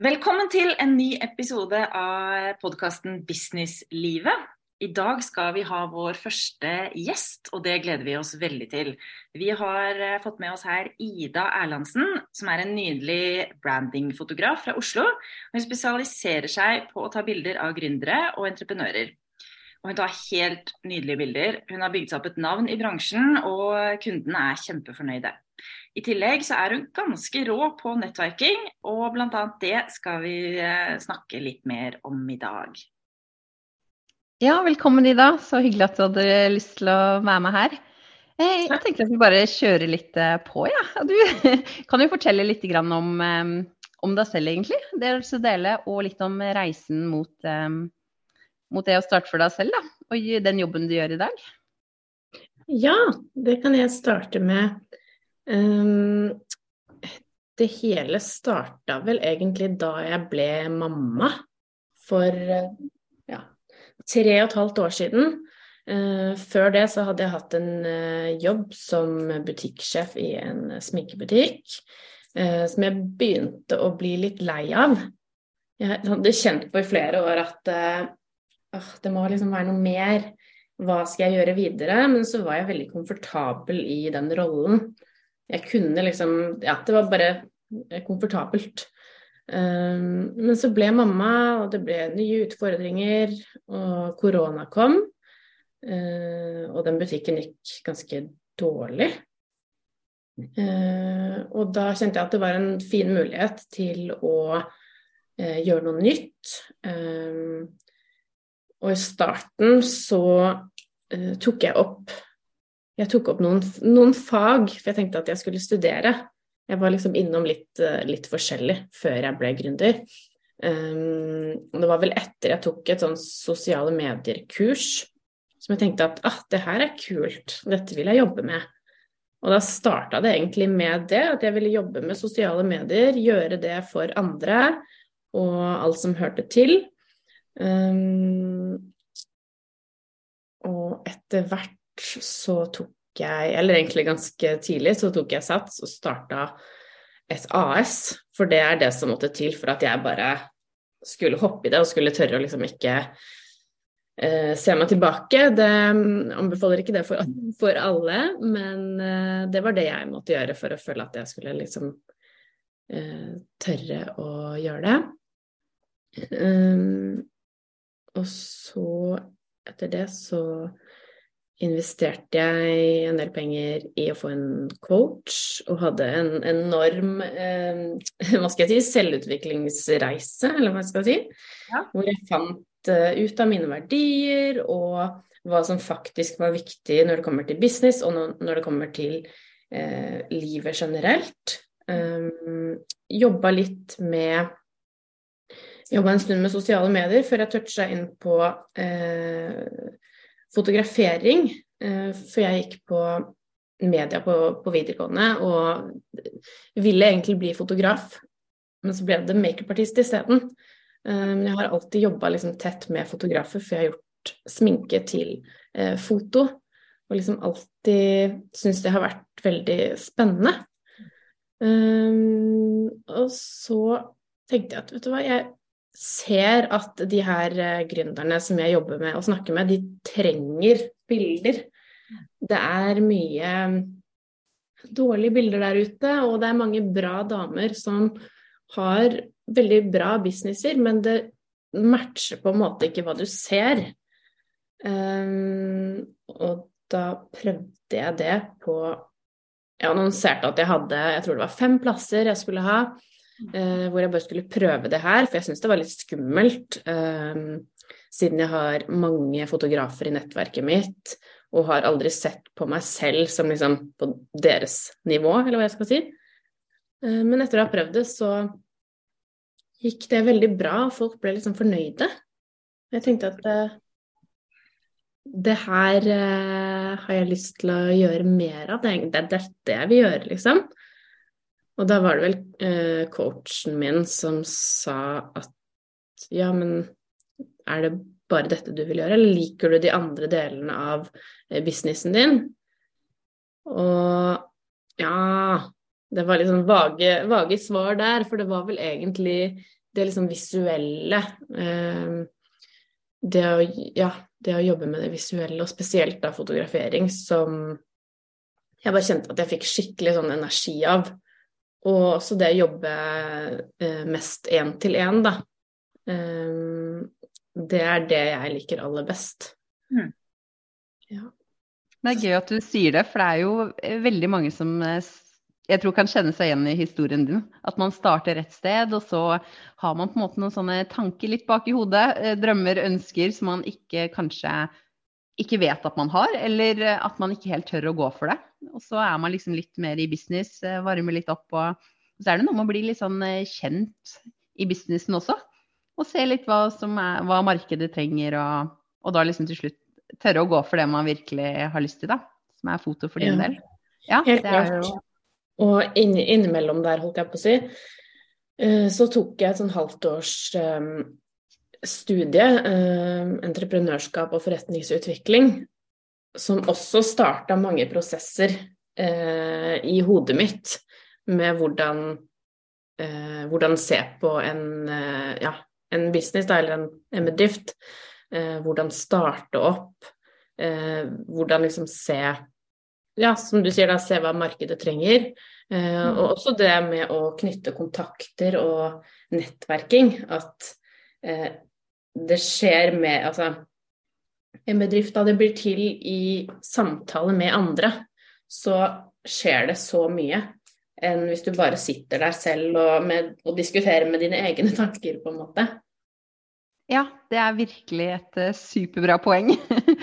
Velkommen til en ny episode av podkasten Businesslivet. I dag skal vi ha vår første gjest, og det gleder vi oss veldig til. Vi har eh, fått med oss her Ida Erlandsen, som er en nydelig brandingfotograf fra Oslo. Hun spesialiserer seg på å ta bilder av gründere og entreprenører. Og hun tar helt nydelige bilder. Hun har bygd seg opp et navn i bransjen, og kundene er kjempefornøyde. I tillegg så er hun ganske rå på nettverking, og bl.a. det skal vi eh, snakke litt mer om i dag. Ja, velkommen Ida. Så hyggelig at du hadde lyst til å være med her. Eh, jeg tenkte at vi bare kjører litt eh, på, ja. Du kan jo fortelle litt om, om deg selv, egentlig. Det du skal dele, og litt om reisen mot, mot det å starte for deg selv, da. Og den jobben du gjør i dag. Ja, det kan jeg starte med. Um, det hele starta vel egentlig da jeg ble mamma for ja, tre og et halvt år siden. Uh, før det så hadde jeg hatt en uh, jobb som butikksjef i en sminkebutikk, uh, som jeg begynte å bli litt lei av. Jeg hadde kjent på i flere år at det må liksom være noe mer. Hva skal jeg gjøre videre? Men så var jeg veldig komfortabel i den rollen jeg kunne liksom Ja, det var bare komfortabelt. Um, men så ble mamma, og det ble nye utfordringer, og korona kom. Uh, og den butikken gikk ganske dårlig. Uh, og da kjente jeg at det var en fin mulighet til å uh, gjøre noe nytt. Og i starten så tok jeg opp jeg tok opp noen, noen, fag, for jeg tenkte at jeg skulle studere. Jeg var liksom innom litt, eh, litt forskjellig før jeg ble gründer. Um, det var vel etter jeg tok et sånn sosiale medier-kurs som jeg tenkte at ah, det her er kult, dette vil jeg jobbe med. Og da starta det egentlig med det, at jeg ville jobbe med sosiale medier, gjøre det for andre og alt som hørte til. Um, og etter hvert så tok jeg, eller egentlig ganske tidlig, så tok jeg sats og starta et AS. For det er det som måtte til for at jeg bare skulle hoppe i det og skulle tørre å liksom ikke eh, se meg tilbake. Det anbefaler ikke det for, for alle, men eh, det var det jeg måtte gjøre for å føle at jeg skulle liksom eh, tørre å gjøre det. Um, og så, etter det, så investerte jeg en del penger i å få en coach, og hadde en enorm eh, hva skal jeg si, selvutviklingsreise, eller hva skal jeg si, ja. hvor jeg fant uh, ut av mine verdier og hva som faktisk var viktig når det kommer til business, og når, det kommer til eh, livet generelt. Um, jobba litt med Jobba en stund med sosiale medier før jeg toucha inn på uh, fotografering, eh, for jeg gikk på media på, på videregående og ville egentlig bli fotograf, men så ble det makeupartist isteden. Men jeg har alltid jobba liksom tett med fotografer, for jeg har gjort sminke til eh, foto. Og liksom alltid syns det har vært veldig spennende. Og så tenkte jeg at vet du hva, jeg ser at de her eh, gründerne som jeg jobber med og snakker med, de trenger bilder. Det er mye dårlige bilder der ute, og det er mange bra damer som har veldig bra businesser, men det matcher på en måte ikke hva du ser. Um, og da prøvde jeg det på Jeg annonserte at jeg hadde jeg tror det var fem plasser jeg skulle ha. Uh, hvor jeg bare skulle prøve det her, for jeg syns det var litt skummelt. Uh, siden jeg har mange fotografer i nettverket mitt, og har aldri sett på meg selv som liksom på deres nivå, eller hva jeg skal si. Uh, men etter å ha prøvd det, så gikk det veldig bra, og folk ble liksom fornøyde. Jeg tenkte at det her har jeg lyst til å gjøre mer av. Det er dette jeg vil gjøre, liksom. Og da var det vel eh, coachen min som sa at ja, men er det bare dette du vil gjøre, eller liker du de andre delene av eh, businessen din? Og ja Det var liksom vage, vage svar der, for det var vel egentlig det liksom visuelle eh, det, å, ja, det å jobbe med det visuelle, og spesielt da fotografering, som jeg bare kjente at jeg fikk skikkelig sånn energi av. Og også det å jobbe eh, mest én til én, da. Eh, det er det jeg liker aller best. Mm. Ja. Det er gøy at du sier det, for det er jo veldig mange som eh, jeg tror kan kjenne seg igjen i historien din. At man starter rett sted, og så har man på en måte noen sånne tanker litt bak i hodet. Eh, drømmer, ønsker som man ikke kanskje ikke vet at man har, eller at man ikke helt tør å gå for det. Og så er man liksom litt mer i business, eh, varmer litt opp, og så er det noe med å bli litt sånn eh, kjent i businessen også. Og se litt hva, er, hva markedet trenger, og, og, da liksom til slutt tørre å gå for det man virkelig har lyst til, da. Som er foto for din ja. del. Ja, Helt klart. Jo... Og inn, innimellom der, holdt jeg på å si, eh, så tok jeg et sånn halvt års um, studie, eh, entreprenørskap og forretningsutvikling, som også starta mange prosesser eh, i hodet mitt med hvordan, eh, hvordan se på en, ja, en business da, eller en, en bedrift. hvordan starte opp. hvordan liksom se ja, som du sier, da, se hva markedet trenger. Mm. Og også det med å knytte kontakter og nettverking. At det skjer med Altså, en bedrift da det blir til i samtale med andre, så skjer det så mye enn hvis du bare sitter der selv og, med, og diskuterer med dine egne tanker, på en måte. Ja, det er virkelig et uh, superbra poeng.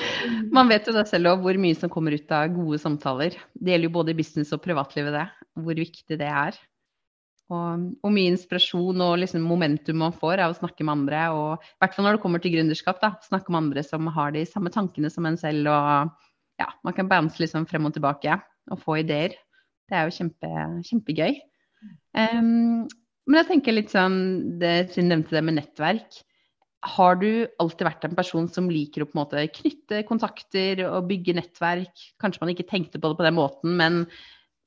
Man vet jo da selv hvor mye som kommer ut av gode samtaler. Det gjelder jo både business og privatlivet, det. Hvor viktig det er. Og, og mye inspirasjon og liksom momentum man får av å snakke med andre. Og i hvert fall når det kommer til gründerskap. Snakke med andre som har de samme tankene som en selv. Og ja, man kan bounce liksom frem og tilbake og få ideer. Det er jo kjempe, kjempegøy. Um, men jeg tenker litt sånn, det, siden du nevnte det med nettverk. Har du alltid vært en person som liker å på en måte knytte kontakter og bygge nettverk? Kanskje man ikke tenkte på det på den måten, men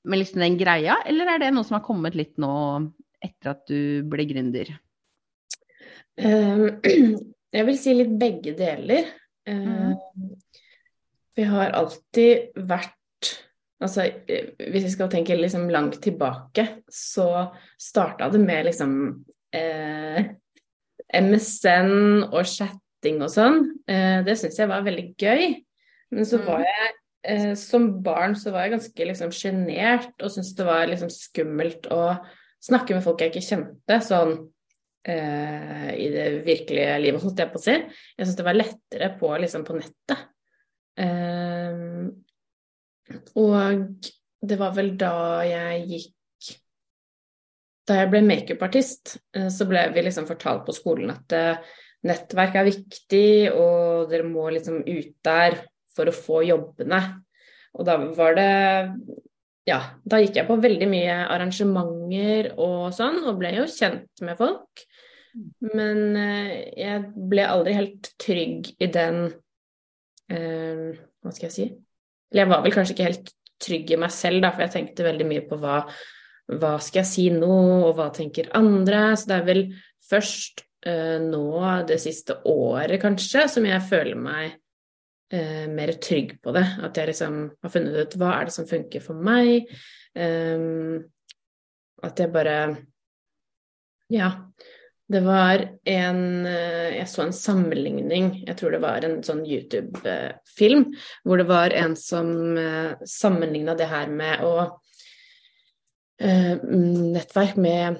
med liksom den greia, eller er det noe som har kommet litt nå etter at du ble gründer? Um, jeg vil si litt begge deler. Mm. Vi har alltid vært Altså, hvis vi skal tenke liksom langt tilbake, så starta det med liksom eh, MSN og chatting og sånn. Eh, det syns jeg var veldig gøy. Men så var mm. jeg eh, som barn så var jeg ganske liksom sjenert og syntes det var liksom skummelt å snakke med folk jeg ikke kjente, sånn eh, i det virkelige livet, holdt jeg på å si. Jeg syntes det var lettere på, liksom, på nettet. Eh, og det var vel da jeg gikk Da jeg ble makeupartist, eh, så ble vi liksom fortalt på skolen at eh, nettverk er viktig, og dere må liksom ut der for å få jobbene. Og da var det Ja, da gikk jeg på veldig mye arrangementer og sånn, og ble jo kjent med folk. Men eh, jeg ble aldri helt trygg i den eh, Hva skal jeg si? Eller jeg var vel kanskje ikke helt trygg i meg selv, da, for jeg tenkte veldig mye på hva, hva skal jeg si nå, og hva tenker andre? Så det er vel først eh, nå, det siste året kanskje, som jeg føler meg eh, mer trygg på det. At jeg liksom har funnet ut hva er det som funker for meg. Um, at jeg bare Ja. Det var en eh, Jeg så en sammenligning, jeg tror det var en sånn YouTube-film, hvor det var en som eh, sammenligna det her med å Nettverk med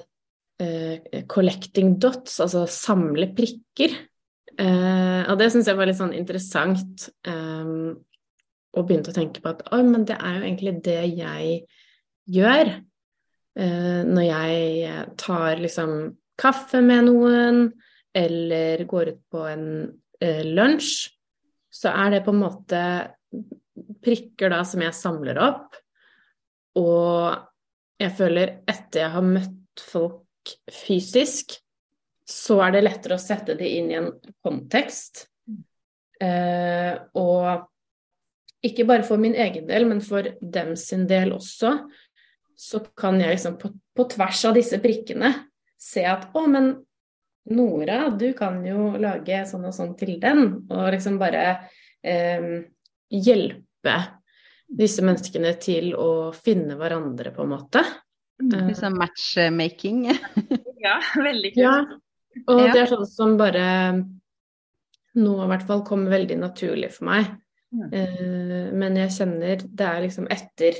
collecting dots, altså samle prikker. Uh, og det syns jeg var litt sånn interessant. Eh, og begynte å tenke på at oi, men det er jo egentlig det jeg gjør. Eh, når jeg tar liksom kaffe med noen, eller går ut på en uh, lunsj, så er det på en måte prikker da som jeg samler opp. Og jeg føler etter jeg har møtt folk fysisk, så er det lettere å sette det inn i en kontekst. Eh, og ikke bare for min egen del, men for dem sin del også, så kan jeg liksom på, på tvers av disse prikkene se at å, men Nora, du kan jo lage sånn og sånn til den, og liksom bare eh, hjelpe disse menneskene til å finne hverandre, på en måte. Litt sånn matchmaking. ja, veldig kult. Ja, og det er sånn som bare nå i hvert fall kommer veldig naturlig for meg. Mm. Men jeg kjenner det er liksom etter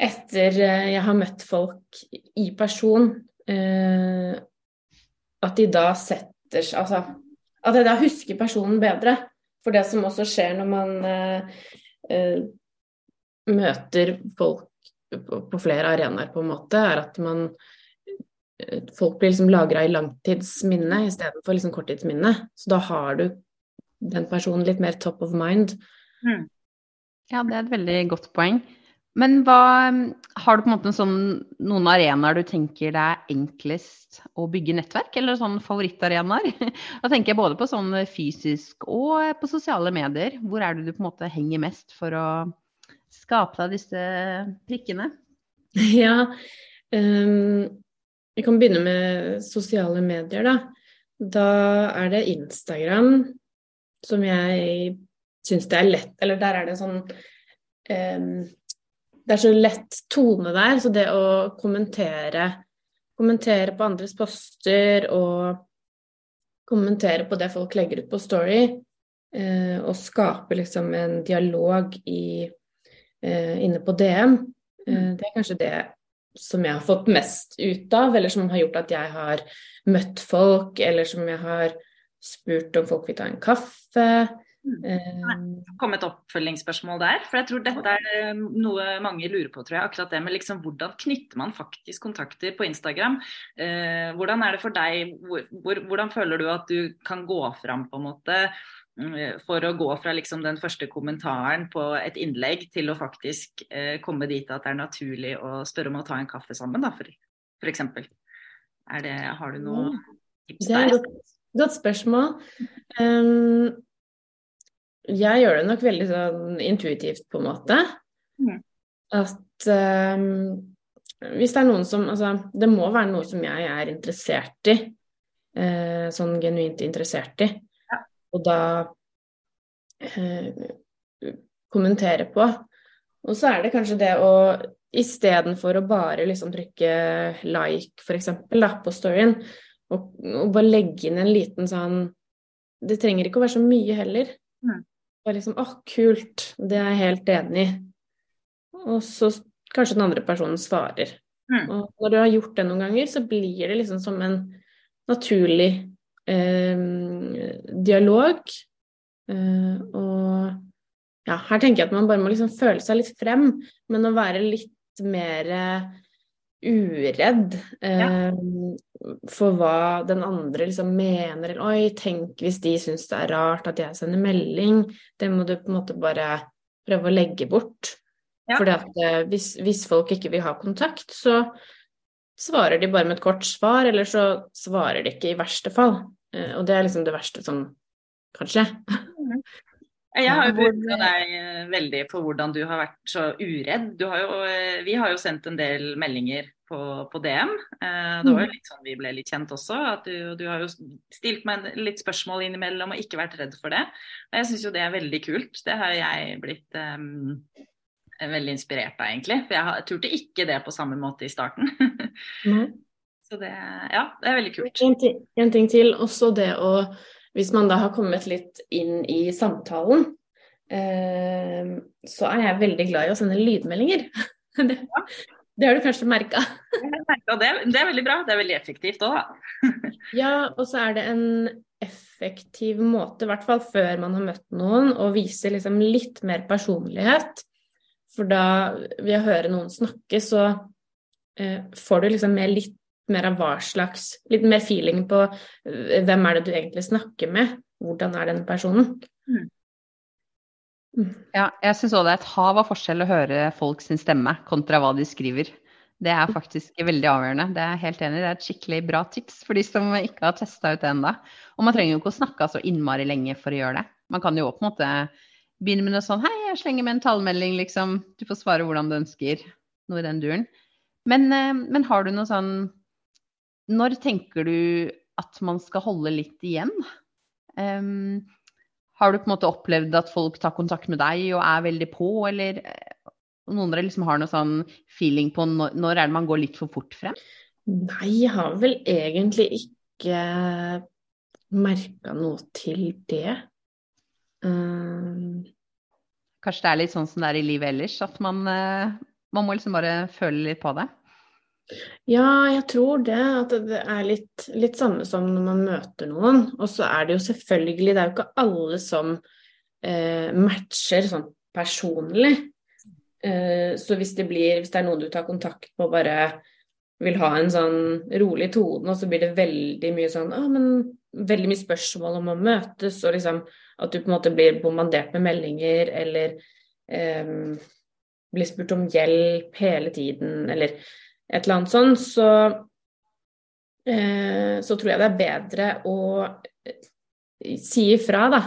etter eh, jeg har møtt folk i person, eh, at de da setter seg Altså at jeg da husker personen bedre. For det som også skjer når man møter folk på flere arenaer, på en måte, er at man Folk blir liksom lagra i langtidsminne istedenfor liksom korttidsminne. Så da har du den personen litt mer top of mind. Mm. Ja, det er et veldig godt poeng. Men hva Har du på en måte sånn, noen arenaer du tenker det er enklest å bygge nettverk, eller sånn favorittarenaer? Da tenker jeg både på sånn fysisk og på sosiale medier. Hvor er det du på en måte henger mest for å skape deg disse prikkene? Ja, um, vi kan begynne med sosiale medier, da. Da er det Instagram som jeg syns det er lett Eller der er det sånn um, Det er så lett tone der, så det å kommentere Kommentere på andres poster og kommentere på det folk legger ut på Story, uh, og skape liksom en dialog i uh, inne på DM. Eh, mm. Det er kanskje det som jeg har fått mest ut av, eller som har gjort at jeg har møtt folk, eller som jeg har spurt om folk vil ta en kaffe. Det Eh, kom et oppfølgingsspørsmål der. For jeg tror dette er noe mange lurer på, tror jeg. Akkurat det med liksom hvordan knytter man faktisk kontakter på Instagram. Eh, hvordan er det for deg, hvor, hvordan føler du at du kan gå fram på en måte Mm, for å gå fra liksom den første kommentaren på et innlegg til å faktisk eh, komme dit at det er naturlig å spørre om å ta en kaffe sammen, da. Er har du noe tips der? Det er et godt, godt spørsmål. Um, jeg gjør det nok veldig sånn intuitivt, på en måte. Mm. At um, hvis det er noen som Altså, det må være noe som jeg er interessert i. Uh, sånn genuint interessert i. Og da eh, kommentere på. Og så er det kanskje det å istedenfor å bare liksom trykke like, f.eks., på storyen, og, og, bare legge inn en liten sånn Det trenger ikke å være så mye heller. Bare liksom Å, kult. Det er jeg helt enig i. Og så kanskje den andre personen svarer. Mm. Og når du har gjort det noen ganger, så blir det liksom som en naturlig dialog Uh, og ja, her tenker jeg at man bare må liksom føle seg litt frem, men å være litt mer uredd eh, ja. for hva den andre liksom mener. Eller oi, tenk hvis de syns det er rart at jeg sender melding. Det må du på en måte bare prøve å legge bort. Ja. For hvis, hvis, folk ikke vil ha kontakt, så svarer de bare med et kort svar, eller så svarer de ikke i verste fall. Og det er liksom det verste som kan skje. Jeg har jo beundra deg eh, veldig for hvordan du har vært så uredd. Har jo, eh, vi har jo sendt en del meldinger på, på DM. Eh, det var jo mm. litt sånn vi ble litt kjent også. at Du, du har jo stilt meg litt spørsmål innimellom og ikke vært redd for det. Og jeg syns jo det er veldig kult. Det har jeg blitt um, veldig inspirert av, egentlig. For jeg, jeg turte ikke det på samme måte i starten. Så det, ja, det er veldig kult. En ting, en ting til, også det å hvis man da har kommet litt inn i samtalen, eh, så er jeg veldig glad i å sende lydmeldinger. det, det har du kanskje merka? det, det er veldig bra. Det er veldig effektivt òg, da. ja, og så er det en effektiv måte, i hvert fall før man har møtt noen, å vise liksom litt mer personlighet. For da, ved å høre noen snakke, så eh, får du liksom med litt mer av hva slags Litt mer feeling på eh, hvem er det du egentlig snakker med? Hvordan er den personen? Mm. mm. Ja, jeg syns òg det er et hav av forskjell å høre folk sin stemme kontra hva de skriver. Det er faktisk veldig avgjørende. Det er helt enig. Det er et skikkelig bra tips for de som ikke har testa ut det ennå. Og man trenger jo ikke å snakke så innmari lenge for å gjøre det. Man kan jo på en måte begynne med noe sånn Hei, jeg slenger med en tallmelding, liksom. Du får svare hvordan du ønsker. Noe i den duren. Men, eh, men har du noe sånn når tenker du at man skal holde litt igjen. Um, har du på en måte opplevd at folk tar kontakt med deg og er veldig på, eller eh, noen av dere liksom har noe sånn feeling på når, når er det man går litt for fort frem? Nei, jeg har vel egentlig ikke merka noe til det. Um... Kanskje det er litt sånn som det er i livet ellers, at man, uh, man må liksom bare føle litt på det? Ja, jeg tror det. At det er litt, litt samme som når man møter noen. Og så er det jo selvfølgelig, det er jo ikke alle som eh, matcher sånn personlig. Eh, så hvis det blir, hvis det er noen du tar kontakt på og bare vil ha en sånn rolig tone, og så blir det veldig mye sånn ah, men veldig mye spørsmål om å møtes, og liksom at du på en måte blir bombardert med meldinger, eller eh, blir spurt om hjelp hele tiden, eller et eller annet sånt, så, eh, så tror jeg det er bedre å eh, si ifra, da.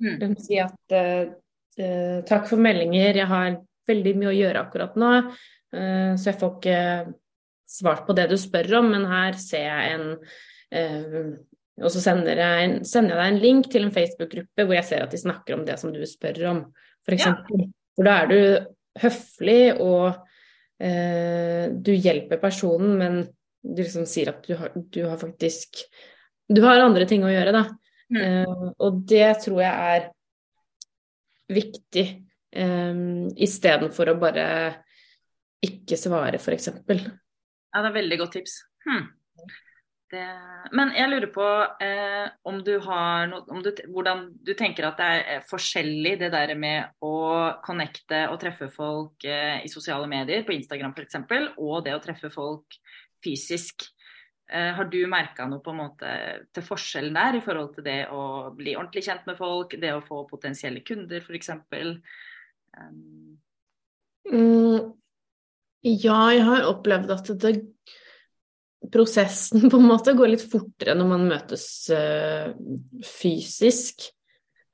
Mm. Si at eh, eh, takk for meldinger, jeg har veldig mye å gjøre akkurat nå, eh, så jeg får ikke svart på det du spør om, men her ser jeg en eh, og så sender jeg, sender jeg, deg en link til en Facebook-gruppe hvor jeg ser at de snakker om det som du spør om, f.eks. Ja. For da er du høflig og du hjelper personen, men du liksom sier at du har, du har, faktisk Du har andre ting å gjøre, da. Mm. Eh, og det tror jeg er viktig, um, istedenfor å bare ikke svare, f.eks. Ja, det er veldig godt tips. Hmm. Det, men jeg lurer på eh, om du har noe om du, Hvordan du tenker at det er eh, forskjellig det der med å connecte og treffe folk eh, i sosiale medier, på Instagram f.eks., og det å treffe folk fysisk. Eh, har du merka noe på en måte til forskjellen der i forhold til det å bli ordentlig kjent med folk, det å få potensielle kunder f.eks.? Um... Mm, ja, jeg har opplevd at det prosessen på en måte går litt fortere når man møtes uh, fysisk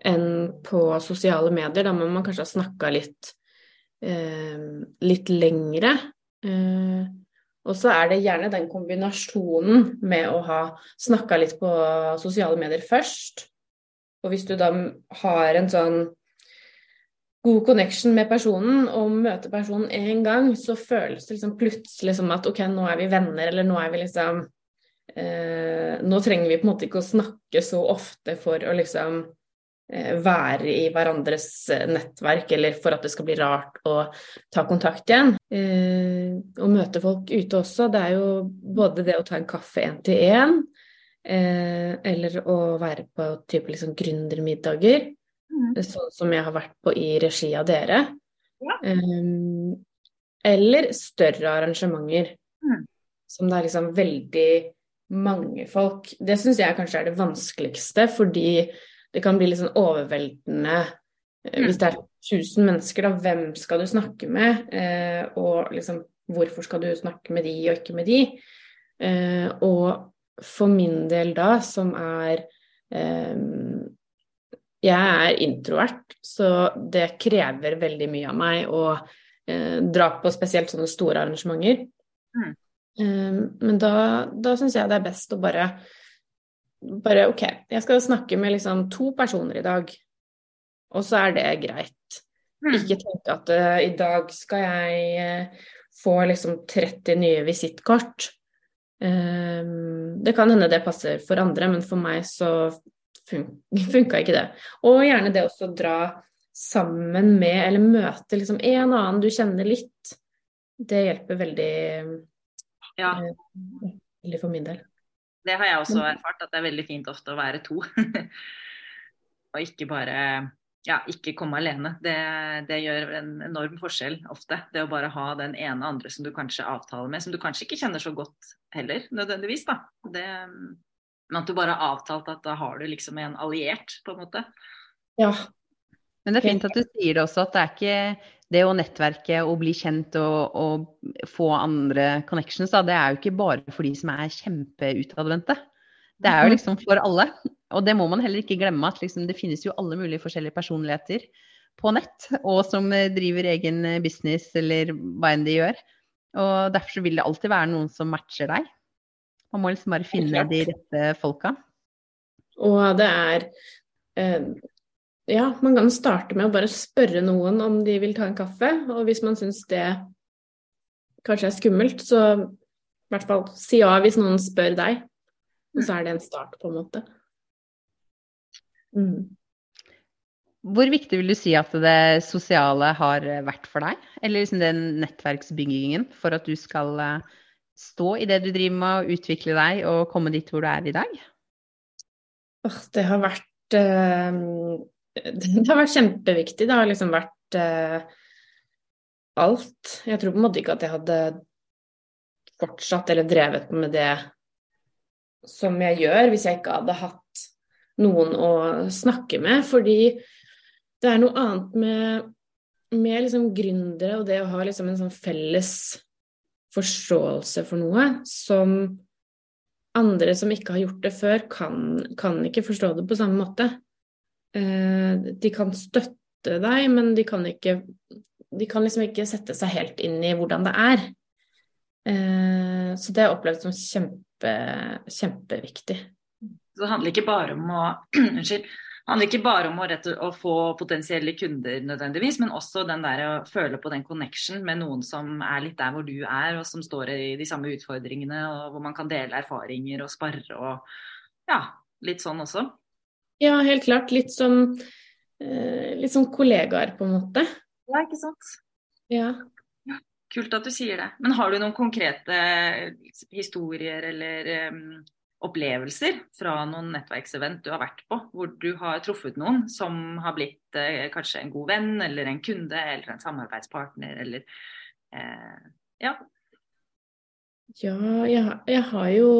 enn på sosiale medier. Da må man kanskje ha snakka litt, uh, litt lengre. Uh, og så er det gjerne den kombinasjonen med å ha snakka litt på sosiale medier først. Og hvis du da har en sånn god connection med personen og møter personen én gang, så føles det liksom plutselig som at ok, nå er vi venner, eller nå er vi liksom eh, Nå trenger vi på en måte ikke å snakke så ofte for å liksom eh, være i hverandres eh, nettverk, eller for at det skal bli rart å ta kontakt igjen. Eh, å møte folk ute også, det er jo både det å ta en kaffe én til én, eh, eller å være på type liksom gründermiddager. Sånn som jeg har vært på i regi av dere. Ja. Um, eller større arrangementer. Mm. Som det er liksom veldig mange folk. Det syns jeg kanskje er det vanskeligste, fordi det kan bli litt sånn overveldende eh, mm. hvis det er 1000 mennesker, da, hvem skal du snakke med? Eh, og liksom hvorfor skal du snakke med de og ikke med de? Eh, og for min del da, som er eh, jeg er introvert, så det krever veldig mye av meg å eh, dra på spesielt sånne store arrangementer. Mm. Um, men da, da syns jeg det er best å bare bare OK, jeg skal snakke med liksom to personer i dag, og så er det greit. Mm. Ikke tenke at uh, i dag skal jeg uh, få liksom 30 nye visittkort. Um, det kan hende det passer for andre, men for meg så fun funka ikke det. Og gjerne det også å dra sammen med, eller møte liksom en annen du kjenner litt. Det hjelper veldig, ja. Eh, veldig for min del. Det har jeg også erfart, at det er veldig fint ofte å være to. og ikke bare ja, ikke komme alene. Det, det, gjør en enorm forskjell ofte. Det å bare ha den ene andre som du kanskje avtaler med, som du kanskje ikke kjenner så godt heller, nødvendigvis. da. Det, men at du bare har avtalt at da har du liksom en alliert, på en måte. Ja. Men det er fint at du sier det også, at det er ikke det å nettverke og bli kjent og, og få andre connections, da, det er jo ikke bare for de som er kjempeutadvendte. Det er jo mhm. liksom for alle. Og det må man heller ikke glemme, at liksom, det finnes jo alle mulige forskjellige personligheter på nett, og som driver egen business eller hva enn de gjør. Og derfor vil det alltid være noen som matcher deg. Man må liksom bare finne de rette folka. Og det er eh, Ja, man kan starte med å bare spørre noen om de vil ta en kaffe. Og hvis man syns det kanskje er skummelt, så i hvert fall si ja hvis noen spør deg. Og så er det en start, på en måte. Mm. Hvor viktig vil du si at det sosiale har vært for deg? Eller liksom den nettverksbyggingen for at du skal eh, stå i det du driver med, og utvikle deg og komme dit hvor du er i dag? Det har vært eh, Det har vært kjempeviktig. Det har liksom vært eh, alt. Jeg tror på en måte ikke at jeg hadde fortsatt eller drevet med det som jeg gjør, hvis jeg ikke hadde hatt noen å snakke med. Fordi det er noe annet med, med liksom gründere og det å ha liksom en sånn felles forståelse for noe som andre som ikke har gjort det før, kan, kan ikke forstå det på samme måte. Eh, de kan støtte deg, men de kan ikke De kan liksom ikke sette seg helt inn i hvordan det er. Eh, så det jeg opplevd som kjempe, kjempeviktig. Så det handler ikke bare om å det handler ikke bare om å, rette, å, få potensielle kunder nødvendigvis, men også den der å føle på den connection med noen som er litt der hvor du er, og som står i de samme utfordringene, og hvor man kan dele erfaringer og sparre og ja, litt sånn også. Ja, helt klart. Litt som, eh, litt som kollegaer, på en måte. Ja, ikke sant. Ja. Kult at du sier det. Men har du noen konkrete historier eller um, opplevelser fra noen nettverksevent du har vært på, hvor du har truffet noen som har blitt eh, kanskje en god venn eller en kunde eller en samarbeidspartner eller eh, ja. Ja, jeg, jeg, har jo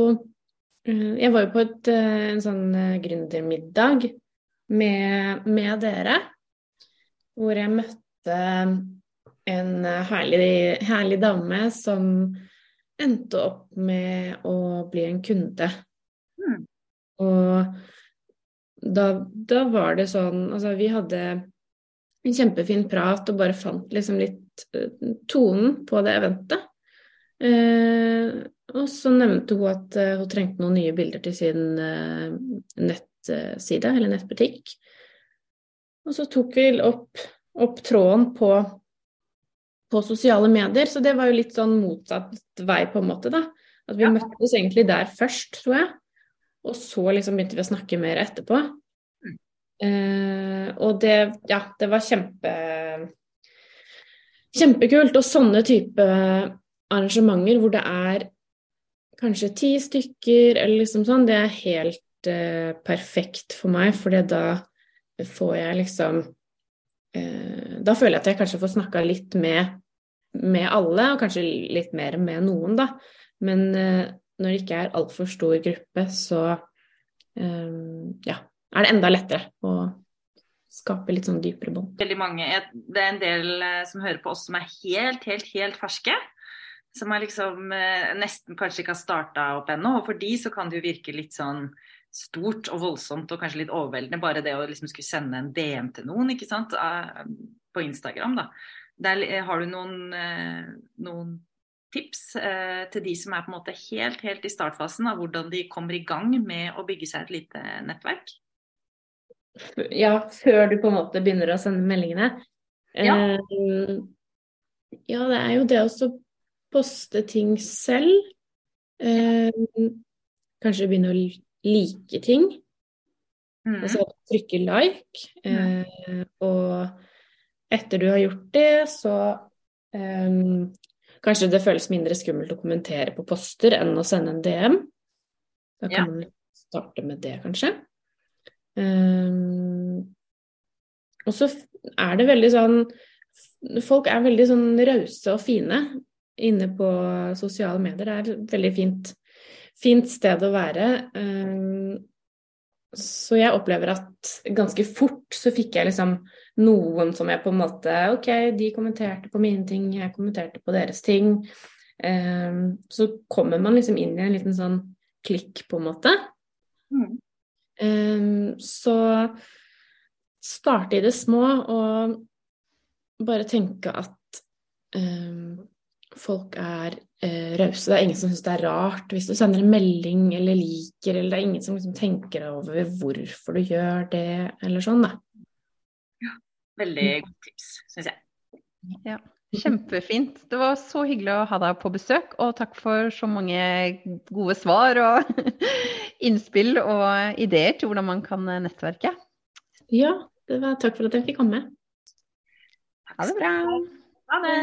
eh, Jeg var jo på et, eh, en sånn gründermiddag med, med dere, hvor jeg møtte en herlig, herlig dame som endte opp med å bli en kunde Mm. Og da, da, var det sånn Altså, vi hadde en kjempefin prat og bare fant liksom litt uh, tonen på det eventet. Eh, og så nevnte hun at uh, hun trengte noen nye bilder til sin nettside, eller nettbutikk. Og så tok vi opp, opp tråden på, på, sosiale medier, så det var jo litt sånn motsatt vei, på en måte, da. At vi ja. møttes egentlig der først, tror jeg. Og så liksom begynte vi å snakke mer etterpå. Mm. Eh, og det, ja, det var kjempe Kjempekult. Og sånne type arrangementer hvor det er kanskje ti stykker eller liksom sånn, det er helt eh, perfekt for meg, for da får jeg liksom eh, Da føler jeg at jeg kanskje får snakka litt med, med alle, og kanskje litt mer med noen, da. Men eh, når det ikke er altfor stor gruppe, så um, ja, er det enda lettere å skape litt sånn dypere bånd. Veldig mange, Det er en del eh, som hører på oss som er helt, helt, helt ferske. Som er liksom eh, nesten kanskje ikke har starta opp ennå. Og for de så kan det jo virke litt sånn stort og voldsomt og kanskje litt overveldende. Bare det å liksom skulle sende en DM til noen, ikke sant. På Instagram, da. Der har du noen, noen tips eh, til de som er på en måte helt, helt i startfasen av hvordan de kommer i gang med å bygge seg et lite nettverk? Ja, før du på en måte begynner å sende meldingene. Ja, eh, ja det er jo det å poste ting selv. Eh, kanskje begynne å like ting. Mm. Altså trykke like. Mm. og etter du har gjort det, så um, Kanskje det føles mindre skummelt å kommentere på poster enn å sende en DM. Da kan ja. man starte med det, kanskje. Um, og så er det veldig sånn Folk er veldig sånn rause og fine inne på sosiale medier. Det er et veldig fint, fint sted å være. Um, så jeg opplever at ganske fort så fikk jeg liksom noen som jeg på en måte OK, de kommenterte på mine ting, jeg kommenterte på deres ting. Um, så kommer man liksom inn i en liten sånn klikk, på en måte. Mm. Um, så starte i det små og bare tenke at um, folk er uh, rause. Det er ingen som syns det er rart hvis du sender en melding eller liker, eller det er ingen som liksom tenker over hvorfor du gjør det, eller sånn, da. Veldig godt tips, syns jeg. Ja, kjempefint. Det var så hyggelig å ha deg på besøk, og takk for så mange gode svar og innspill og ideer til hvordan man kan nettverke. Ja, det var takk for at jeg fikk komme. Ha det bra. Ha det.